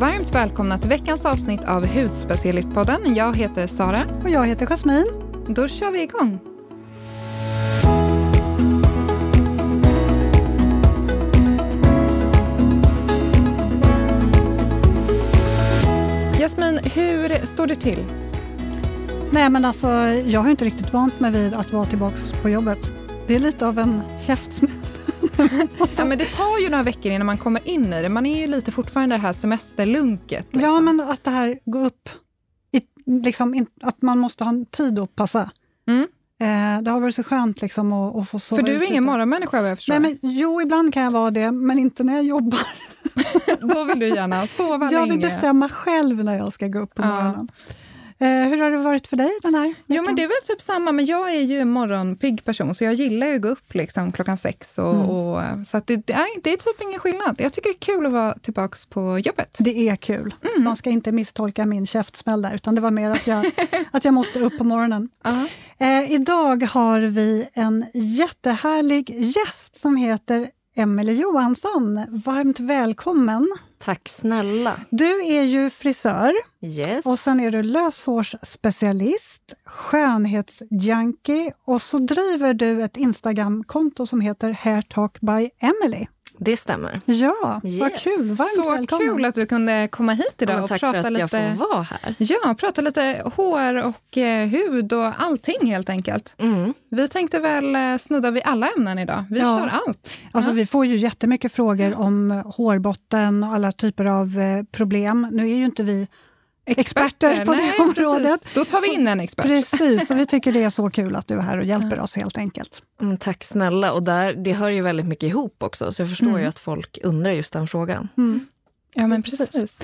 varmt välkomna till veckans avsnitt av Hudspecialistpodden. Jag heter Sara. Och jag heter Jasmin. Då kör vi igång. Jasmin, hur står det till? Nej, men alltså, jag har inte riktigt vant mig vid att vara tillbaka på jobbet. Det är lite av en käftsmäll. ja, men det tar ju några veckor innan man kommer in i det. Man är ju lite fortfarande det här semesterlunket. Liksom. Ja, men att det här går upp, i, liksom, att man måste ha en tid att passa. Mm. Eh, det har varit så skönt liksom, att, att få sova För du är ingen morgonmänniska vad jag förstår? Nej, men, jo, ibland kan jag vara det, men inte när jag jobbar. Då vill du gärna sova jag länge. Jag vill bestämma själv när jag ska gå upp på morgonen. Eh, hur har det varit för dig den här veckan? Jo, men det är väl typ samma, men jag är ju en morgonpigg person så jag gillar ju att gå upp liksom klockan sex. Och, mm. och så det, det, är, det är typ ingen skillnad. Jag tycker det är kul att vara tillbaka på jobbet. Det är kul. Mm. Man ska inte misstolka min käftsmäll där, utan det var mer att jag, att jag måste upp på morgonen. Uh -huh. eh, idag har vi en jättehärlig gäst som heter Emelie Johansson. Varmt välkommen! Tack snälla. Du är ju frisör yes. och sen är du löshårsspecialist, skönhetsjunkie och så driver du ett Instagramkonto som heter Hairtalk by Emily. Det stämmer. Ja, yes. vad kul. Varmt Så välkommen. kul att du kunde komma hit idag ja, och prata för att lite... jag får vara här. Ja, prata lite hår och eh, hud och allting helt enkelt. Mm. Vi tänkte väl eh, snudda vid alla ämnen idag. Vi ja. kör allt. Alltså, ja. Vi får ju jättemycket frågor om hårbotten och alla typer av eh, problem. Nu är ju inte vi experter, experter på Nej, det området. Precis. Då tar vi in en expert. Precis, och vi tycker det är så kul att du är här och hjälper oss helt enkelt. Mm, tack snälla. Och där, det hör ju väldigt mycket ihop också, så jag förstår mm. ju att folk undrar just den frågan. Mm. Ja, men precis. precis.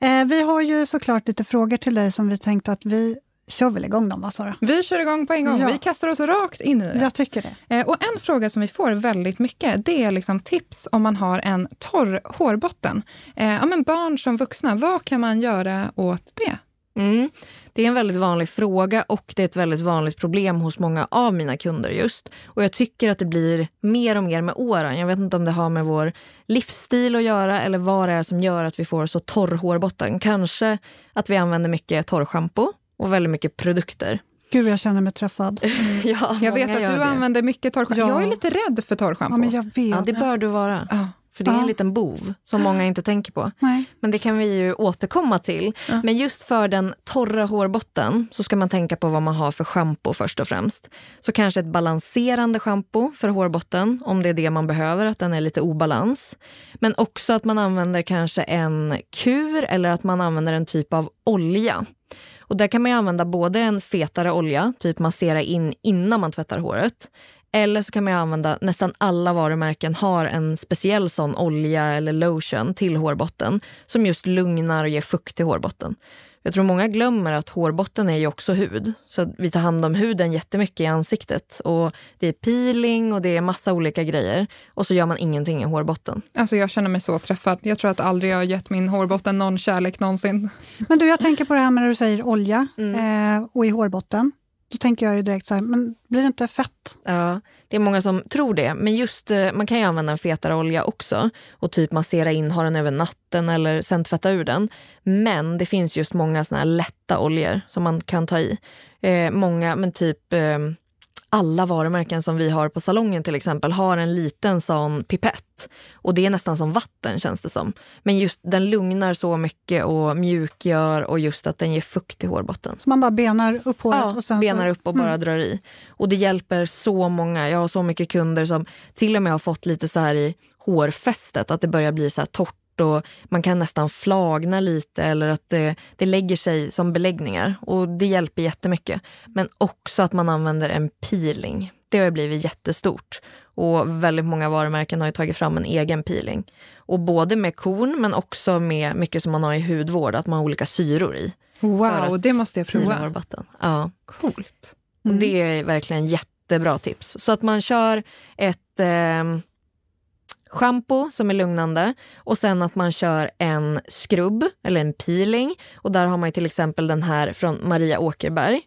Eh, vi har ju såklart lite frågor till dig som vi tänkte att vi kör väl igång dem, va Sara? Vi kör igång på en gång. Ja. Vi kastar oss rakt in i det. Jag tycker det. Eh, och en fråga som vi får väldigt mycket, det är liksom tips om man har en torr hårbotten. Eh, ja, men barn som vuxna, vad kan man göra åt det? Mm. Det är en väldigt vanlig fråga och det är ett väldigt vanligt problem hos många av mina kunder just. Och jag tycker att det blir mer och mer med åren. Jag vet inte om det har med vår livsstil att göra eller vad det är som gör att vi får så torr hårbotten. Kanske att vi använder mycket torrschampo och väldigt mycket produkter. Gud, jag känner mig träffad. Mm. ja, jag vet att du det. använder mycket torrschampo. Ja. Jag är lite rädd för torrschampo. Ja, men jag vet. Ja, det bör du vara. Ja. För det är en liten bov som många inte tänker på. Nej. Men det kan vi ju återkomma till. Men just för den torra hårbotten så ska man tänka på vad man har för schampo först och främst. Så kanske ett balanserande schampo för hårbotten om det är det man behöver, att den är lite obalans. Men också att man använder kanske en kur eller att man använder en typ av olja. Och där kan man använda både en fetare olja, typ massera in innan man tvättar håret. Eller så kan man använda, nästan alla varumärken har en speciell sån olja eller lotion till hårbotten som just lugnar och ger fukt till hårbotten. Jag tror många glömmer att hårbotten är ju också hud. Så vi tar hand om huden jättemycket i ansiktet. Och Det är peeling och det är massa olika grejer. Och så gör man ingenting i hårbotten. Alltså jag känner mig så träffad. Jag tror att aldrig jag har gett min hårbotten någon kärlek någonsin. Men du, jag tänker på det här med när du säger olja mm. eh, och i hårbotten. Då tänker jag ju direkt så här, men blir det inte fett? Ja, det är många som tror det. Men just eh, man kan ju använda en fetare olja också och typ massera in, ha den över natten eller sen tvätta ur den. Men det finns just många såna här lätta oljor som man kan ta i. Eh, många, men typ eh, alla varumärken som vi har på salongen till exempel har en liten sån pipett. Och det är nästan som vatten känns det som. Men just den lugnar så mycket och mjukgör och just att den ger fukt i hårbotten. Så man bara benar upp håret? Ja, och sen benar så... upp och bara mm. drar i. Och det hjälper så många. Jag har så mycket kunder som till och med har fått lite så här i hårfästet, att det börjar bli så här torrt och man kan nästan flagna lite eller att det, det lägger sig som beläggningar. Och Det hjälper jättemycket. Men också att man använder en peeling. Det har blivit jättestort. Och väldigt många varumärken har tagit fram en egen peeling. Och både med korn men också med mycket som man har i hudvård, att man har olika syror i. Wow, det måste jag prova. Ja. Coolt. Mm. Och det är verkligen jättebra tips. Så att man kör ett eh, Shampoo som är lugnande och sen att man kör en skrubb eller en peeling. Och där har man till exempel den här från Maria Åkerberg.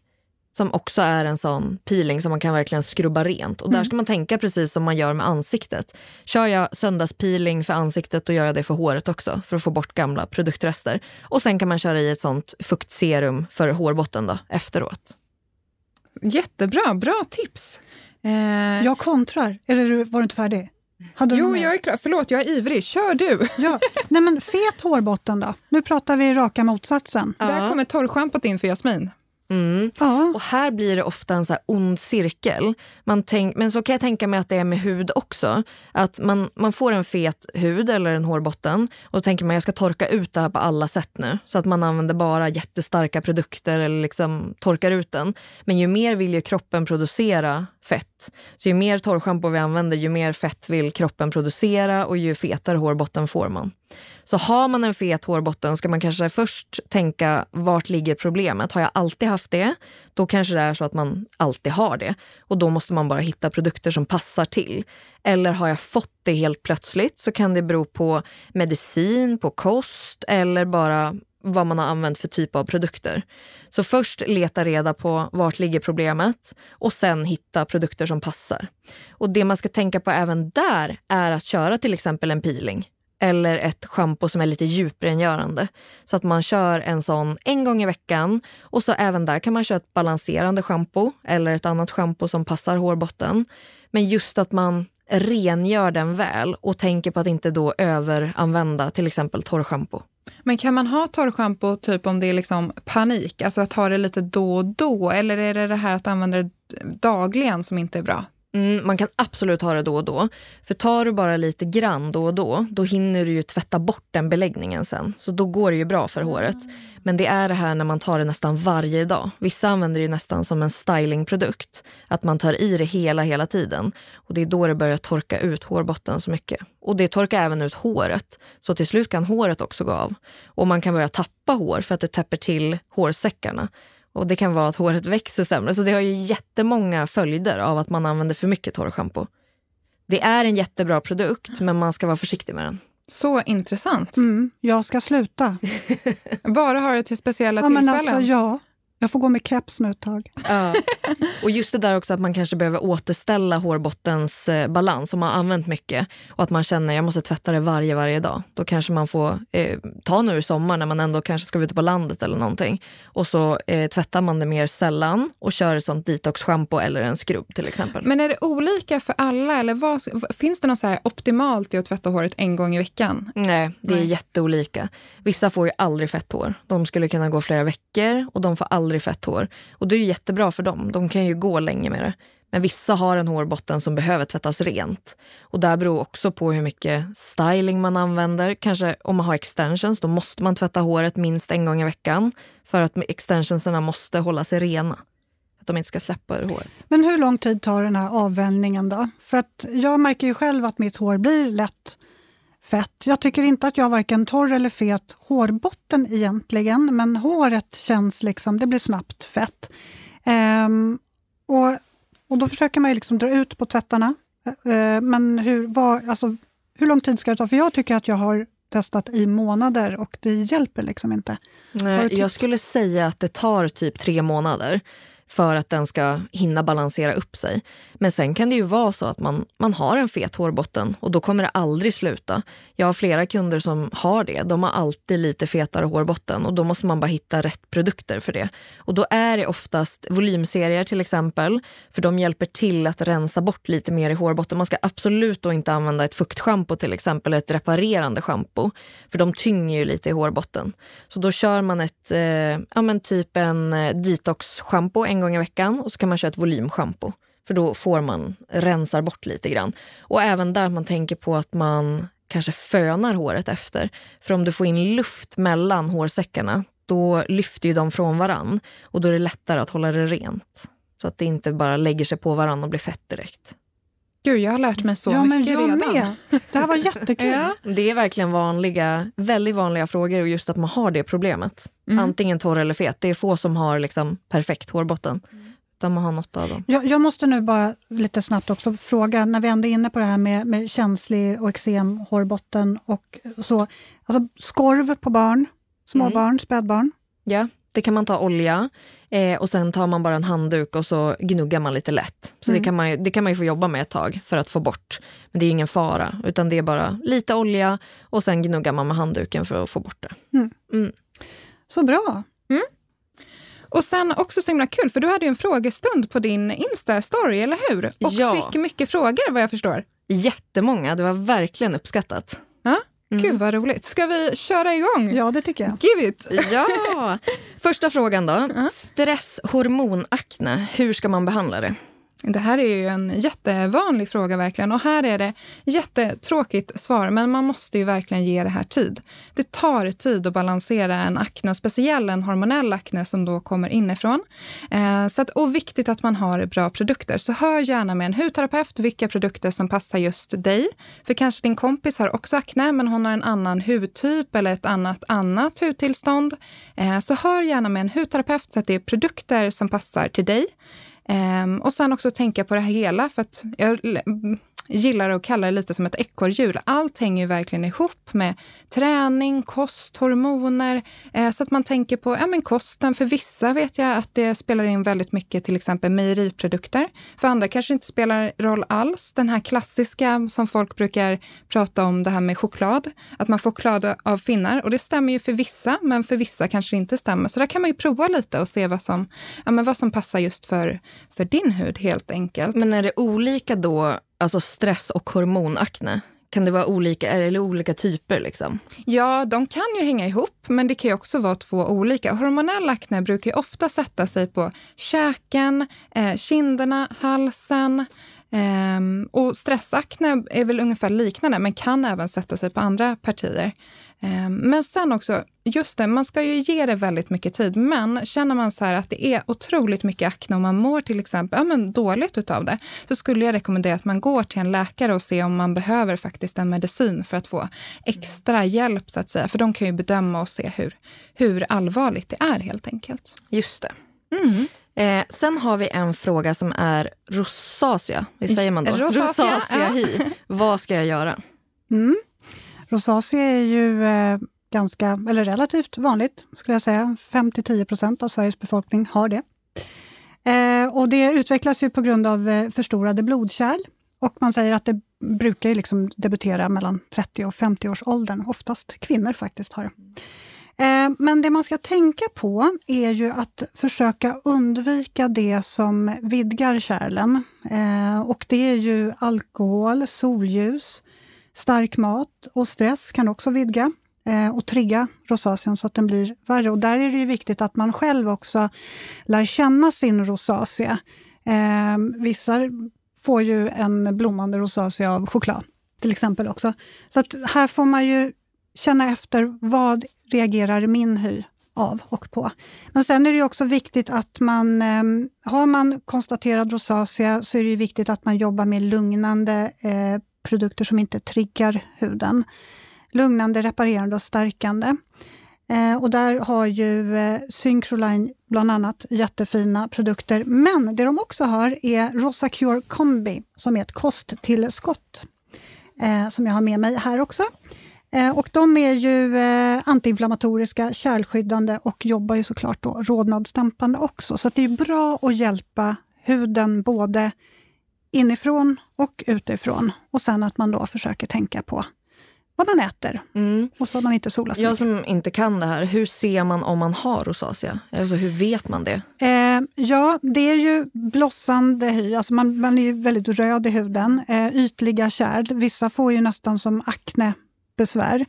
som också är en sån peeling som man kan verkligen skrubba rent. Och där mm. ska man tänka precis som man gör med ansiktet. Kör jag söndagspeeling för ansiktet då gör jag det för håret också för att få bort gamla produktrester. Och sen kan man köra i ett sånt fuktserum för hårbotten då, efteråt. Jättebra, bra tips. Eh... Jag kontrar. Det, var du inte färdig? Hade jo, jag är klar. Förlåt, jag är ivrig. Kör du! Ja. Nej, men fet hårbotten då? Nu pratar vi raka motsatsen. Ja. Där kommer torrschampot in för Jasmin. Mm. Ja. Och här blir det ofta en så ond cirkel. Man tänk, men så kan jag tänka mig att det är med hud också. Att man, man får en fet hud eller en hårbotten och då tänker man jag ska torka ut det här på alla sätt nu. Så att man använder bara jättestarka produkter eller liksom torkar ut den. Men ju mer vill ju kroppen producera fett. Så ju mer torrschampo vi använder, ju mer fett vill kroppen producera och ju fetare hårbotten får man. Så har man en fet hårbotten ska man kanske först tänka vart ligger problemet? Har jag alltid haft det? Då kanske det är så att man alltid har det och då måste man bara hitta produkter som passar till. Eller har jag fått det helt plötsligt så kan det bero på medicin, på kost eller bara vad man har använt för typ av produkter. Så först leta reda på vart ligger problemet och sen hitta produkter som passar. Och det man ska tänka på även där är att köra till exempel en peeling eller ett schampo som är lite djuprengörande. Så att man kör en sån en gång i veckan och så även där kan man köra ett balanserande schampo eller ett annat schampo som passar hårbotten. Men just att man rengör den väl och tänker på att inte då överanvända till exempel torrschampo. Men kan man ha torrschampo typ om det är liksom panik, alltså att ha det lite då och då? Eller är det det här att använda det dagligen som inte är bra? Mm, man kan absolut ha det då och då. För tar du bara lite grann då och då, då hinner du ju tvätta bort den beläggningen sen. Så då går det ju bra för håret. Men det är det här när man tar det nästan varje dag. Vissa använder det nästan som en stylingprodukt. Att man tar i det hela, hela tiden. Och det är då det börjar torka ut hårbotten så mycket. Och det torkar även ut håret. Så till slut kan håret också gå av. Och man kan börja tappa hår för att det täpper till hårsäckarna. Och det kan vara att håret växer sämre. Så det har ju jättemånga följder av att man använder för mycket torrschampo. Det är en jättebra produkt, men man ska vara försiktig med den. Så intressant. Mm, jag ska sluta. Bara ha det till speciella ja, tillfällen? Men alltså, ja, jag får gå med keps nu ett tag. Ja. Och just det där också att man kanske behöver återställa hårbottens eh, balans om man har använt mycket och att man känner att jag måste tvätta det varje, varje dag. Då kanske man får eh, ta nu i sommar när man ändå kanske ska ute på landet eller någonting. Och så eh, tvättar man det mer sällan och kör ett sånt detox-shampoo eller en skrubb till exempel. Men är det olika för alla eller vad, finns det något så optimalt i att tvätta håret en gång i veckan? Nej, det är Nej. jätteolika. Vissa får ju aldrig fett hår. De skulle kunna gå flera veckor och de får aldrig fett hår. Och det är jättebra för dem. De kan ju gå länge med det. Men vissa har en hårbotten som behöver tvättas rent. Och Det beror också på hur mycket styling man använder. Kanske om man har extensions, då måste man tvätta håret minst en gång i veckan. För att extensionserna måste hålla sig rena. Att de inte ska släppa ur håret. Men hur lång tid tar den här avvänjningen då? För att jag märker ju själv att mitt hår blir lätt fett. Jag tycker inte att jag har varken torr eller fet hårbotten egentligen, men håret känns liksom, det blir snabbt fett. Um, och, och då försöker man liksom dra ut på tvättarna. Uh, men hur, vad, alltså, hur lång tid ska det ta? För jag tycker att jag har testat i månader och det hjälper liksom inte. Nej, jag skulle säga att det tar typ tre månader för att den ska hinna balansera upp sig. Men sen kan det ju vara så att man, man har en fet hårbotten och då kommer det aldrig sluta. Jag har flera kunder som har det. De har alltid lite fetare hårbotten och då måste man bara hitta rätt produkter för det. Och då är det oftast volymserier till exempel, för de hjälper till att rensa bort lite mer i hårbotten. Man ska absolut då inte använda ett fuktschampo till exempel, ett reparerande schampo, för de tynger ju lite i hårbotten. Så då kör man ett, eh, ja men typ en eh, detox-schampo en gång i veckan och så kan man köra ett volymschampo. För då får man rensar bort lite grann. Och även där man tänker på att man kanske fönar håret efter. För om du får in luft mellan hårsäckarna då lyfter ju de från varann och då är det lättare att hålla det rent. Så att det inte bara lägger sig på varann och blir fett direkt. Gud, jag har lärt mig så ja, mycket men jag redan. Med. Det här var jättekul. ja. Det är verkligen vanliga, väldigt vanliga frågor och just att man har det problemet. Mm. Antingen torr eller fet. Det är få som har liksom perfekt hårbotten. Utan man har något av dem. Jag, jag, måste nu bara lite snabbt också fråga, när vi ändå är inne på det här med, med känslig och eksem, hårbotten och så. Alltså skorv på barn, småbarn, mm. spädbarn. Ja. Det kan man ta olja eh, och sen tar man bara en handduk och så gnuggar man lite lätt. Så mm. det, kan man ju, det kan man ju få jobba med ett tag för att få bort. Men det är ingen fara, utan det är bara lite olja och sen gnuggar man med handduken för att få bort det. Mm. Mm. Så bra! Mm. Och sen också så himla kul, för du hade ju en frågestund på din Insta-story, eller hur? Och ja. fick mycket frågor vad jag förstår. Jättemånga, det var verkligen uppskattat. Mm. Gud vad roligt. Ska vi köra igång? Ja, det tycker jag. Give it! Ja! Första frågan då. Uh -huh. Stresshormonakne, hur ska man behandla det? Det här är ju en jättevanlig fråga verkligen och här är det jättetråkigt svar, men man måste ju verkligen ge det här tid. Det tar tid att balansera en akne, speciellt en hormonell akne som då kommer inifrån. Eh, så att, och viktigt att man har bra produkter. Så hör gärna med en hudterapeut vilka produkter som passar just dig. För kanske din kompis har också akne, men hon har en annan hudtyp eller ett annat annat hudtillstånd. Eh, så hör gärna med en hudterapeut så att det är produkter som passar till dig. Um, och sen också tänka på det här hela, för att jag gillar att kalla det lite som ett ekorrhjul. Allt hänger ju verkligen ihop med träning, kost, hormoner. Eh, så att man tänker på ja, men kosten. För vissa vet jag att det spelar in väldigt mycket, till exempel mejeriprodukter. För andra kanske inte spelar roll alls. Den här klassiska som folk brukar prata om, det här med choklad. Att man får choklad av finnar. Och det stämmer ju för vissa, men för vissa kanske det inte stämmer. Så där kan man ju prova lite och se vad som, ja, men vad som passar just för, för din hud helt enkelt. Men är det olika då alltså stress och hormonakne? Kan det vara olika, eller olika typer? Liksom? Ja, de kan ju hänga ihop, men det kan ju också vara två olika. Hormonell akne brukar ju ofta sätta sig på käken, eh, kinderna, halsen. Eh, och stressakne är väl ungefär liknande, men kan även sätta sig på andra partier. Ehm, men sen också, just det, man ska ju ge det väldigt mycket tid. Men känner man så att det är otroligt mycket akne och man mår till exempel ja, men dåligt utav det, så skulle jag rekommendera att man går till en läkare och ser om man behöver faktiskt en medicin för att få extra hjälp så att säga. För de kan ju bedöma och se hur, hur allvarligt det är helt enkelt. Just det. Mm. Eh, sen har vi en fråga som är rosacea. Visst säger man då? Rosacea, rosacea ja. Vad ska jag göra? Mm. Rosacea är ju eh, ganska, eller relativt vanligt, skulle jag säga. 5-10 procent av Sveriges befolkning har det. Eh, och det utvecklas ju på grund av eh, förstorade blodkärl. Och man säger att det brukar liksom debutera mellan 30 och 50 års åldern. Oftast kvinnor faktiskt har det. Eh, men det man ska tänka på är ju att försöka undvika det som vidgar kärlen. Eh, och det är ju alkohol, solljus, Stark mat och stress kan också vidga eh, och trigga rosacean så att den blir värre. Och där är det viktigt att man själv också lär känna sin rosacea. Vissa får ju en blommande rosacea av choklad till exempel också. Så att här får man ju känna efter vad reagerar min hy av och på. Men sen är det också viktigt att man, ehm, har man konstaterad rosacea så är det viktigt att man jobbar med lugnande eh, produkter som inte triggar huden. Lugnande, reparerande och stärkande. Eh, och där har ju eh, Syncroline bland annat jättefina produkter. Men det de också har är Rosa Cure Combi som är ett kosttillskott som jag har med mig här också. Eh, och de är ju eh, antiinflammatoriska, kärlskyddande och jobbar ju såklart då rodnadsdämpande också. Så det är bra att hjälpa huden både inifrån och utifrån. Och sen att man då försöker tänka på vad man äter mm. och så att man inte solar för Jag som inte kan det här, hur ser man om man har rosacea? Alltså hur vet man det? Eh, ja, det är ju blossande hy, alltså man, man är ju väldigt röd i huden. Eh, ytliga kärl, vissa får ju nästan som aknebesvär.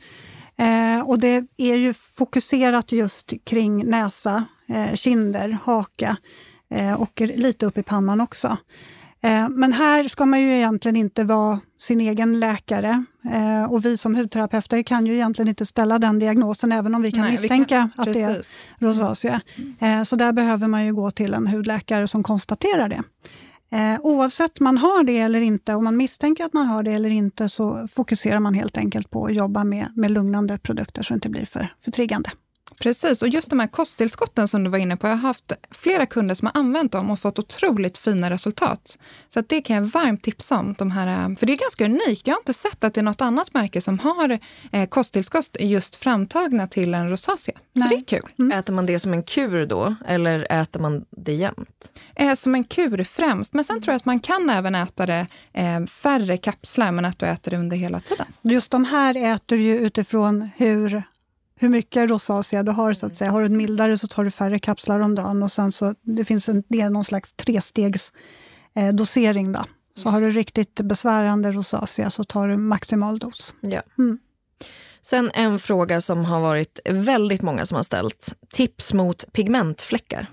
Eh, och det är ju fokuserat just kring näsa, eh, kinder, haka eh, och lite upp i pannan också. Eh, men här ska man ju egentligen inte vara sin egen läkare. Eh, och vi som hudterapeuter kan ju egentligen inte ställa den diagnosen, även om vi kan Nej, misstänka vi kan, att det är rosacea. Mm. Så där behöver man ju gå till en hudläkare som konstaterar det. Eh, oavsett man har det eller inte, om man misstänker att man har det eller inte, så fokuserar man helt enkelt på att jobba med, med lugnande produkter så det inte blir för, för triggande. Precis, och just de här kosttillskotten som du var inne på. Jag har haft flera kunder som har använt dem och fått otroligt fina resultat. Så att det kan jag varmt tipsa om. De här, för det är ganska unikt. Jag har inte sett att det är något annat märke som har eh, kosttillskott just framtagna till en rosacea. Så det är kul. Mm. Äter man det som en kur då, eller äter man det jämt? Eh, som en kur främst. Men sen tror jag att man kan även äta det eh, färre kapslar, men att du äter det under hela tiden. Just de här äter ju utifrån hur hur mycket rosacea du har. så att säga. Har du en mildare så tar du färre kapslar om dagen. Och sen så, det finns en, det är någon slags trestegs eh, dosering. Då. Så har du riktigt besvärande rosacea så tar du maximal dos. Ja. Mm. Sen en fråga som har varit väldigt många som har ställt. Tips mot pigmentfläckar.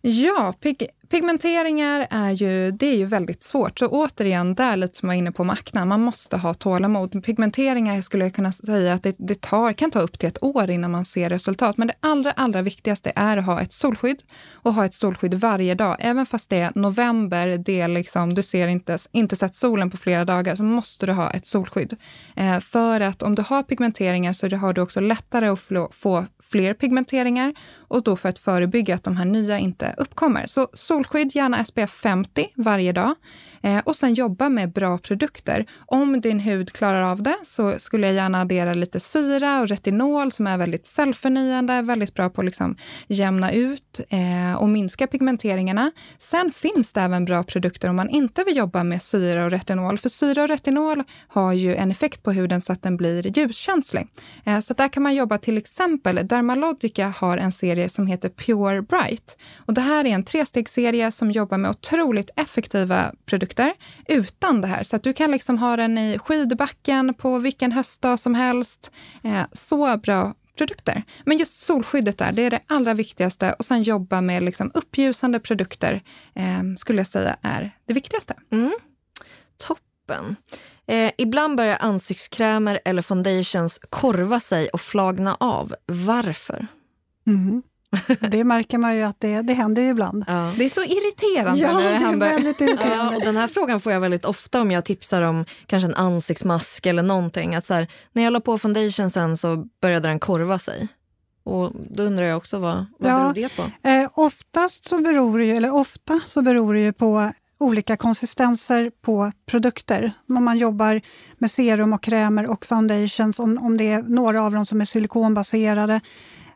Ja, pig Pigmenteringar är ju, det är ju väldigt svårt. Så återigen, där lite som jag var inne på med akna, man måste ha tålamod. Pigmenteringar skulle jag kunna säga att det, det tar, kan ta upp till ett år innan man ser resultat. Men det allra, allra viktigaste är att ha ett solskydd och ha ett solskydd varje dag. Även fast det är november, det är liksom, du ser inte, inte sett solen på flera dagar, så måste du ha ett solskydd. Eh, för att om du har pigmenteringar så har du också lättare att få fler pigmenteringar och då för att förebygga att de här nya inte uppkommer. Så solskydd, gärna SPF 50 varje dag. Eh, och sen jobba med bra produkter. Om din hud klarar av det så skulle jag gärna addera lite syra och retinol som är väldigt cellförnyande, väldigt bra på att liksom jämna ut eh, och minska pigmenteringarna. Sen finns det även bra produkter om man inte vill jobba med syra och retinol. För syra och retinol har ju en effekt på huden så att den blir ljuskänslig. Eh, så där kan man jobba till exempel, Dermalogica har en serie som heter Pure Bright. Och det här är en trestegsserie som jobbar med otroligt effektiva produkter produkter utan det här. Så att du kan liksom ha den i skidbacken på vilken höstdag som helst. Eh, så bra produkter. Men just solskyddet där, det är det allra viktigaste. Och sen jobba med liksom uppljusande produkter eh, skulle jag säga är det viktigaste. Mm. Toppen. Eh, ibland börjar ansiktskrämer eller foundations korva sig och flagna av. Varför? Mm. Det märker man ju att det, det händer ju ibland. Ja. Det är så irriterande ja, när det, det händer. väldigt irriterande. Ja, och den här frågan får jag väldigt ofta om jag tipsar om kanske en ansiktsmask eller någonting. Att så här, när jag la på foundation sen så började den korva sig. Och då undrar jag också vad, vad ja, beror det på? Eh, oftast så beror det ju, eller ofta så beror det ju på olika konsistenser på produkter. Om man jobbar med serum och krämer och foundations, om, om det är några av dem som är silikonbaserade.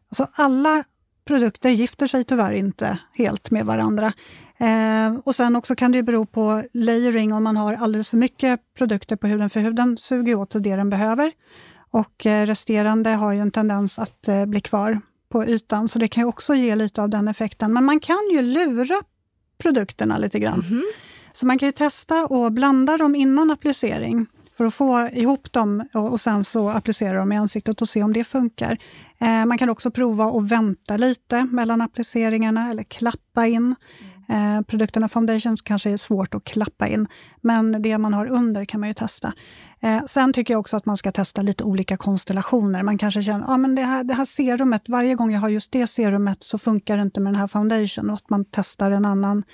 Alltså alla produkter gifter sig tyvärr inte helt med varandra. Eh, och sen också kan det bero på layering om man har alldeles för mycket produkter på huden, för huden suger åt sig det den behöver. Och eh, resterande har ju en tendens att eh, bli kvar på ytan, så det kan också ge lite av den effekten. Men man kan ju lura produkterna lite grann. Mm -hmm. Så man kan ju testa och blanda dem innan applicering för att få ihop dem och, och sen så applicera dem i ansiktet och se om det funkar. Eh, man kan också prova att vänta lite mellan appliceringarna eller klappa in. Eh, produkterna foundations kanske är svårt att klappa in, men det man har under kan man ju testa. Eh, sen tycker jag också att man ska testa lite olika konstellationer. Man kanske känner att ah, det, här, det här serumet, varje gång jag har just det serumet så funkar det inte med den här foundation. Och att man testar en annan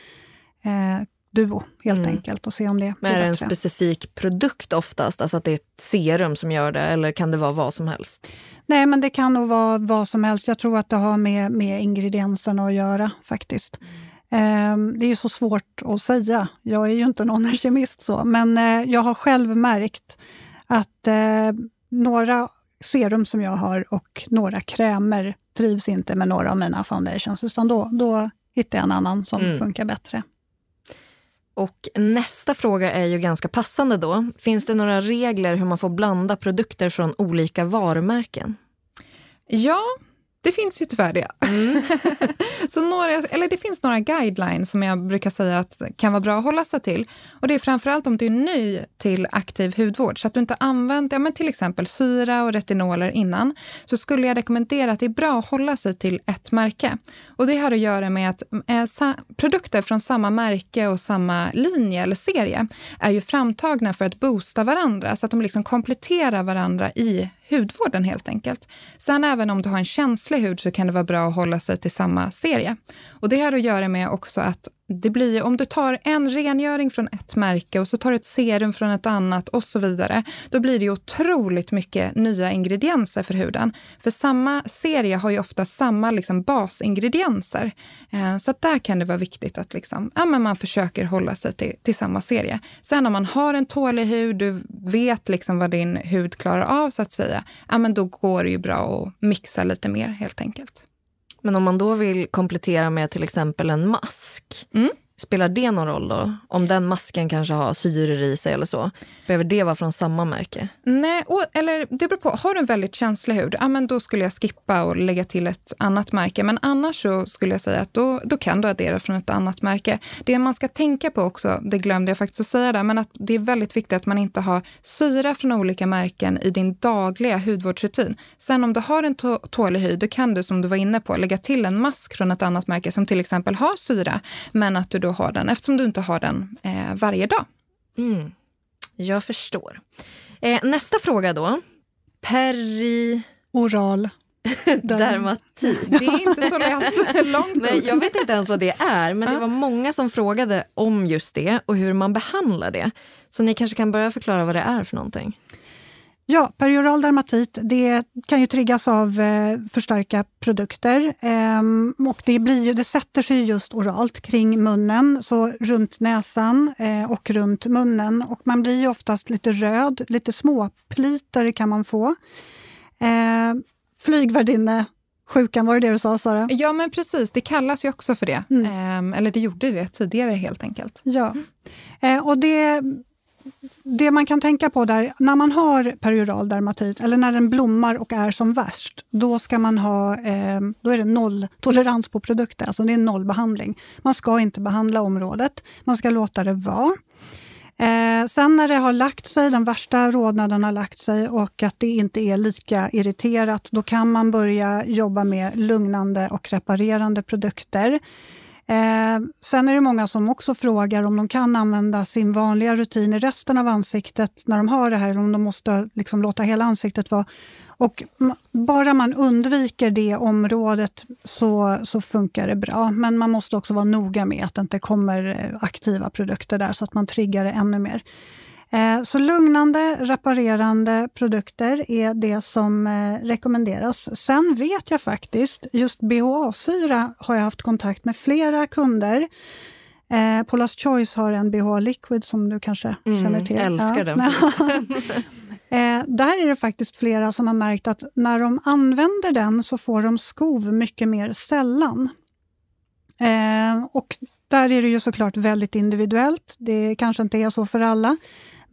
eh, duo helt mm. enkelt och se om det Men är det en specifik produkt oftast? Alltså att det är ett serum som gör det eller kan det vara vad som helst? Nej, men det kan nog vara vad som helst. Jag tror att det har med, med ingredienserna att göra faktiskt. Mm. det är så svårt att säga. Jag är ju inte någon kemist så, men eh, jag har själv märkt att eh, några serum som jag har och några krämer trivs inte med några av mina foundations, utan då, då hittar jag en annan som mm. funkar bättre. Och nästa fråga är ju ganska passande då. Finns det några regler hur man får blanda produkter från olika varumärken? Ja, det finns ju tyvärr det. Mm. så några, eller det finns några guidelines som jag brukar säga att kan vara bra att hålla sig till. Och Det är framförallt om du är ny till aktiv hudvård, så att du inte använt ja, men till exempel syra och retinoler innan, så skulle jag rekommendera att det är bra att hålla sig till ett märke. Och Det har att göra med att eh, produkter från samma märke och samma linje eller serie är ju framtagna för att boosta varandra, så att de liksom kompletterar varandra i hudvården helt enkelt. Sen även om du har en känslig hud så kan det vara bra att hålla sig till samma serie. Och det har att göra med också att det blir, om du tar en rengöring från ett märke och så tar du ett serum från ett annat och så vidare, då blir det otroligt mycket nya ingredienser för huden. För samma serie har ju ofta samma liksom basingredienser. Eh, så där kan det vara viktigt att liksom, ja, men man försöker hålla sig till, till samma serie. Sen om man har en tålig hud, du vet liksom vad din hud klarar av så att säga, ja, men då går det ju bra att mixa lite mer helt enkelt. Men om man då vill komplettera med till exempel en mask, mm. Spelar det någon roll då? Om den masken kanske har syror i sig eller så? Behöver det vara från samma märke? Nej, och, eller det beror på. Har du en väldigt känslig hud, ja, men då skulle jag skippa och lägga till ett annat märke. Men annars så skulle jag säga att då, då kan du addera från ett annat märke. Det man ska tänka på också, det glömde jag faktiskt att säga där, men att det är väldigt viktigt att man inte har syra från olika märken i din dagliga hudvårdsrutin. Sen om du har en tålig hy, då kan du som du var inne på lägga till en mask från ett annat märke som till exempel har syra, men att du då ha den eftersom du inte har den eh, varje dag. Mm. Jag förstår. Eh, nästa fråga då. Peri... Oral. Dermatit. Det är inte så lätt. Långt Nej, jag vet inte ens vad det är, men det var många som frågade om just det och hur man behandlar det. Så ni kanske kan börja förklara vad det är för någonting. Ja, perioral dermatit det kan ju triggas av eh, för starka produkter. Ehm, och det, blir det sätter sig just oralt kring munnen, så runt näsan eh, och runt munnen. Och man blir ju oftast lite röd, lite småpliter kan man få. Eh, flygvärdinne sjukan, var det det du sa Sara? Ja men precis, det kallas ju också för det. Mm. Eh, eller det gjorde det tidigare helt enkelt. Ja, eh, och det det man kan tänka på där, när man har perioral dermatit eller när den blommar och är som värst, då ska man ha eh, då är det noll tolerans på produkter, alltså det är nollbehandling. Man ska inte behandla området, man ska låta det vara. Eh, sen när det har lagt sig, den värsta rodnaden har lagt sig och att det inte är lika irriterat, då kan man börja jobba med lugnande och reparerande produkter. Eh, sen är det många som också frågar om de kan använda sin vanliga rutin i resten av ansiktet när de har det här, eller om de måste liksom låta hela ansiktet vara. Och bara man undviker det området så, så funkar det bra. Men man måste också vara noga med att det inte kommer eh, aktiva produkter där, så att man triggar det ännu mer. Eh, så lugnande, reparerande produkter är det som eh, rekommenderas. Sen vet jag faktiskt, just BHA-syra har jag haft kontakt med flera kunder. Eh, Paula's Choice har en BHA Liquid som du kanske mm, känner till. Älskar ja. den. eh, där är det faktiskt flera som har märkt att när de använder den så får de skov mycket mer sällan. Eh, och där är det ju såklart väldigt individuellt. Det kanske inte är så för alla.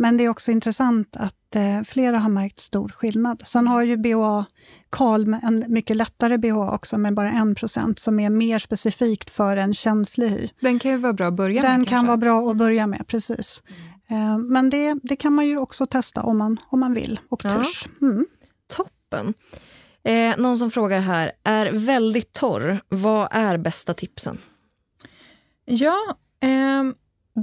Men det är också intressant att eh, flera har märkt stor skillnad. Sen har ju BHA Calm en mycket lättare BHA också med bara 1% som är mer specifikt för en känslig hy. Den kan ju vara bra att börja Den med. Den kan vara bra att börja med, precis. Mm. Eh, men det, det kan man ju också testa om man, om man vill och törs. Mm. Toppen. Eh, någon som frågar här, är väldigt torr, vad är bästa tipsen? Ja, eh,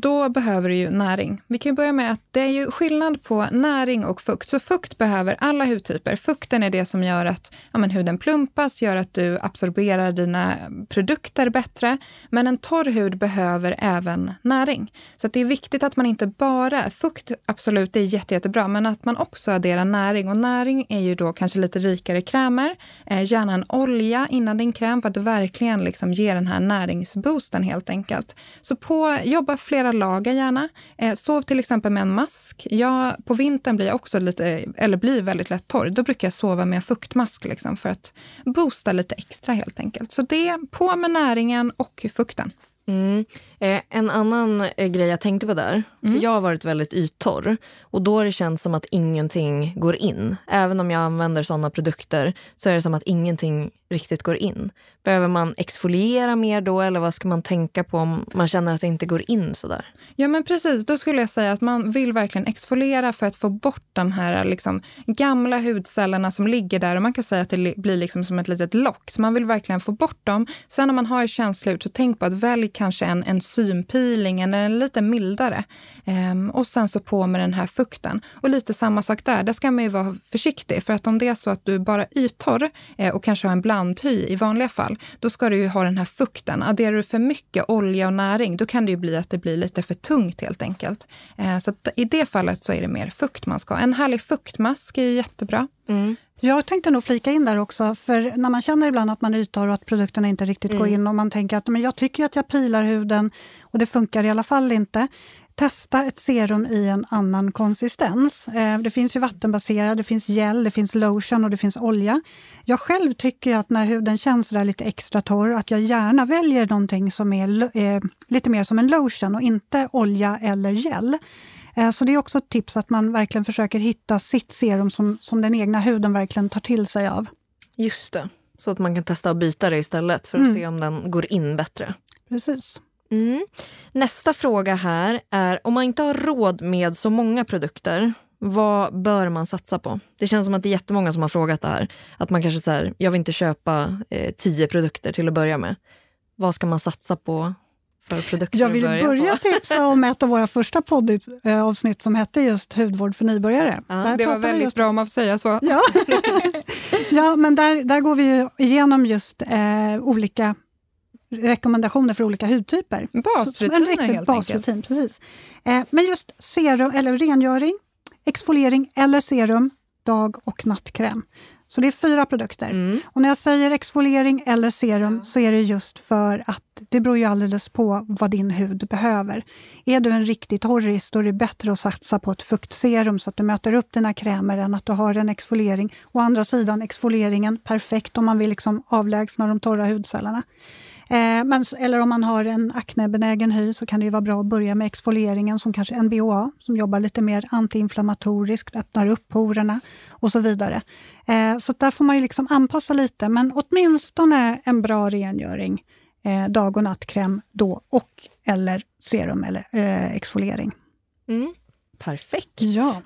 då behöver du ju näring. Vi kan börja med att det är ju skillnad på näring och fukt. Så fukt behöver alla hudtyper. Fukten är det som gör att ja, men huden plumpas, gör att du absorberar dina produkter bättre. Men en torr hud behöver även näring. Så det är viktigt att man inte bara, fukt absolut, det är jätte, jättebra, men att man också adderar näring. Och näring är ju då kanske lite rikare krämer, eh, gärna en olja innan din kräm för att verkligen liksom ge den här näringsboosten helt enkelt. Så på, jobba flera flera lager gärna. Eh, sov till exempel med en mask. Jag, på vintern blir jag också lite, eller blir väldigt lätt torr. Då brukar jag sova med en fuktmask liksom, för att boosta lite extra helt enkelt. Så det, på med näringen och fukten. Mm. Eh, en annan eh, grej jag tänkte på där, för mm. jag har varit väldigt yttorr och då har det känts som att ingenting går in. Även om jag använder såna produkter så är det som att ingenting riktigt går in. Behöver man exfoliera mer då eller vad ska man tänka på om man känner att det inte går in sådär? Ja men precis, då skulle jag säga att man vill verkligen exfoliera för att få bort de här liksom, gamla hudcellerna som ligger där och man kan säga att det blir liksom som ett litet lock. Så man vill verkligen få bort dem. Sen om man har känslig hud så tänk på att välj kanske en enzympeeling Peelingen är lite mildare. Ehm, och sen så på med den här fukten. Och lite samma sak där, där ska man ju vara försiktig. För att om det är så att du bara är yttorr eh, och kanske har en blandhy i vanliga fall, då ska du ju ha den här fukten. Adderar du för mycket olja och näring, då kan det ju bli att det blir lite för tungt helt enkelt. Ehm, så i det fallet så är det mer fukt man ska ha. En härlig fuktmask är ju jättebra. Mm. Jag tänkte nog flika in där också, för när man känner ibland att man yttorr och att produkterna inte riktigt mm. går in och man tänker att men jag tycker att jag pilar huden och det funkar i alla fall inte. Testa ett serum i en annan konsistens. Eh, det finns ju vattenbaserad, det finns gel, det finns lotion och det finns olja. Jag själv tycker att när huden känns där lite extra torr, att jag gärna väljer någonting som är eh, lite mer som en lotion och inte olja eller gel. Eh, så det är också ett tips att man verkligen försöker hitta sitt serum som, som den egna huden verkligen tar till sig av. Just det, så att man kan testa att byta det istället för att mm. se om den går in bättre. Precis. Mm. Nästa fråga här är om man inte har råd med så många produkter, vad bör man satsa på? Det känns som att det är jättemånga som har frågat det här. Att man kanske säger, jag vill inte köpa eh, tio produkter till att börja med. Vad ska man satsa på för produkter Jag vill börja tipsa om ett av våra första poddavsnitt som hette just hudvård för nybörjare. Ja, det var väldigt just... bra om man får säga så. Ja, ja men där, där går vi igenom just eh, olika rekommendationer för olika hudtyper. Basrutiner en helt basrutin, enkelt. Precis. Eh, men just serum eller rengöring, exfoliering eller serum, dag och nattkräm. Så det är fyra produkter. Mm. Och när jag säger exfoliering eller serum så är det just för att det beror ju alldeles på vad din hud behöver. Är du en riktig torris, då är det bättre att satsa på ett fuktserum så att du möter upp dina krämer än att du har en exfoliering. Å andra sidan exfolieringen, perfekt om man vill liksom avlägsna de torra hudcellerna. Eh, men, eller om man har en aknebenägen hy så kan det vara bra att börja med exfolieringen som kanske NBHA som jobbar lite mer antiinflammatoriskt, öppnar upp porerna och så vidare. Eh, så där får man ju liksom anpassa lite, men åtminstone en bra rengöring, eh, dag och nattkräm då och eller serum eller eh, exfoliering. Mm. Perfekt. Ja.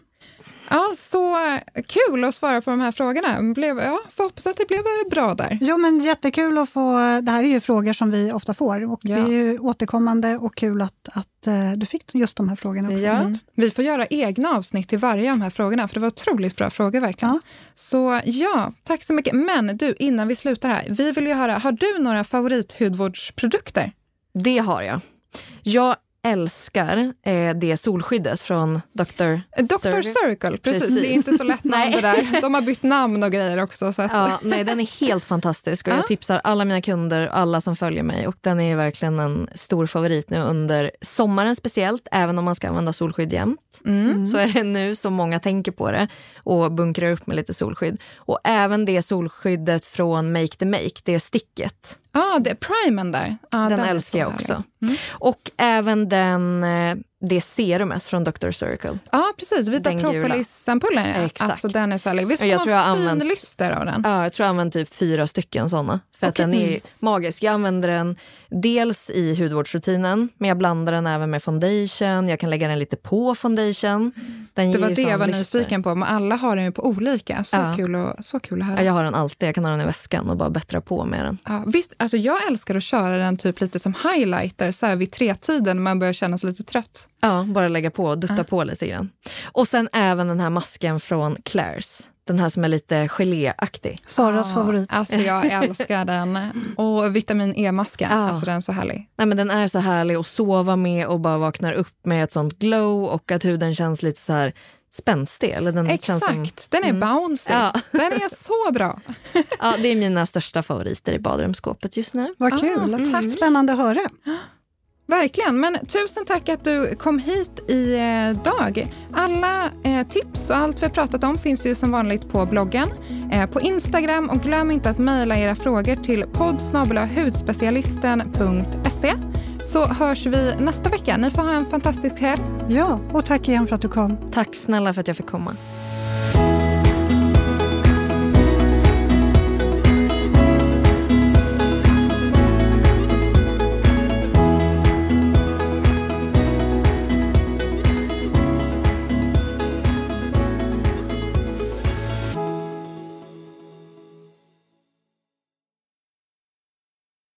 Ja, så kul att svara på de här frågorna. Blev, ja, får hoppas att det blev bra där. Jo, men jättekul att få... Det här är ju frågor som vi ofta får och ja. det är ju återkommande och kul att, att uh, du fick just de här frågorna också. Ja. Mm. Vi får göra egna avsnitt till varje av de här frågorna, för det var otroligt bra frågor verkligen. Ja. Så ja, tack så mycket. Men du, innan vi slutar här, vi vill ju höra, har du några favorithudvårdsprodukter? Det har jag. Jag älskar eh, det solskyddet från Dr. Dr. Circle, precis. precis. Det är inte så lätt namn det där. De har bytt namn och grejer också. Så att... ja, nej, den är helt fantastisk och jag tipsar alla mina kunder och alla som följer mig. Och Den är verkligen en stor favorit nu under sommaren speciellt, även om man ska använda solskydd jämt. Mm. Så är det nu som många tänker på det och bunkrar upp med lite solskydd. Och även det solskyddet från Make the Make, det sticket. Ja, ah, det primen där. Ah, den, den älskar jag också. Mm. Och även den eh, det serumet från Dr. Circle. Ja, precis. Vita propolis-ampullen. Exakt. Alltså, den är så härlig. Visst får jag man fin använt, lyster av den? Ja, jag tror jag använt typ fyra stycken såna. För okay. att den är mm. magisk. Jag använder den dels i hudvårdsrutinen, men jag blandar den även med foundation. Jag kan lägga den lite på foundation. Den det var det jag var nyfiken på. Men alla har den ju på olika. Så, ja. kul, och, så kul att höra. Ja, jag har den alltid. Jag kan ha den i väskan och bara bättra på med den. Ja, visst, alltså jag älskar att köra den typ lite som highlighter så här vid tretiden när man börjar känna sig lite trött. Ja, bara lägga på och dutta ja. på lite grann. Och sen även den här masken från Claire's. Den här som är lite geléaktig. Saras ah, favorit. Alltså jag älskar den. Och vitamin E-masken, ah. alltså den är så härlig. Nej, men den är så härlig att sova med och bara vaknar upp med ett sånt glow och att huden känns lite så här spänstig. Eller den Exakt, som, den är mm. bouncy. Ja. Den är så bra. ja, det är mina största favoriter i badrumsskåpet just nu. Vad kul, ah, tack. Spännande att höra. Verkligen, men tusen tack att du kom hit idag. Eh, Alla eh, tips och allt vi har pratat om finns ju som vanligt på bloggen, eh, på Instagram och glöm inte att mejla era frågor till poddsnabelahudspecialisten.se så hörs vi nästa vecka. Ni får ha en fantastisk helg. Ja, och tack igen för att du kom. Tack snälla för att jag fick komma.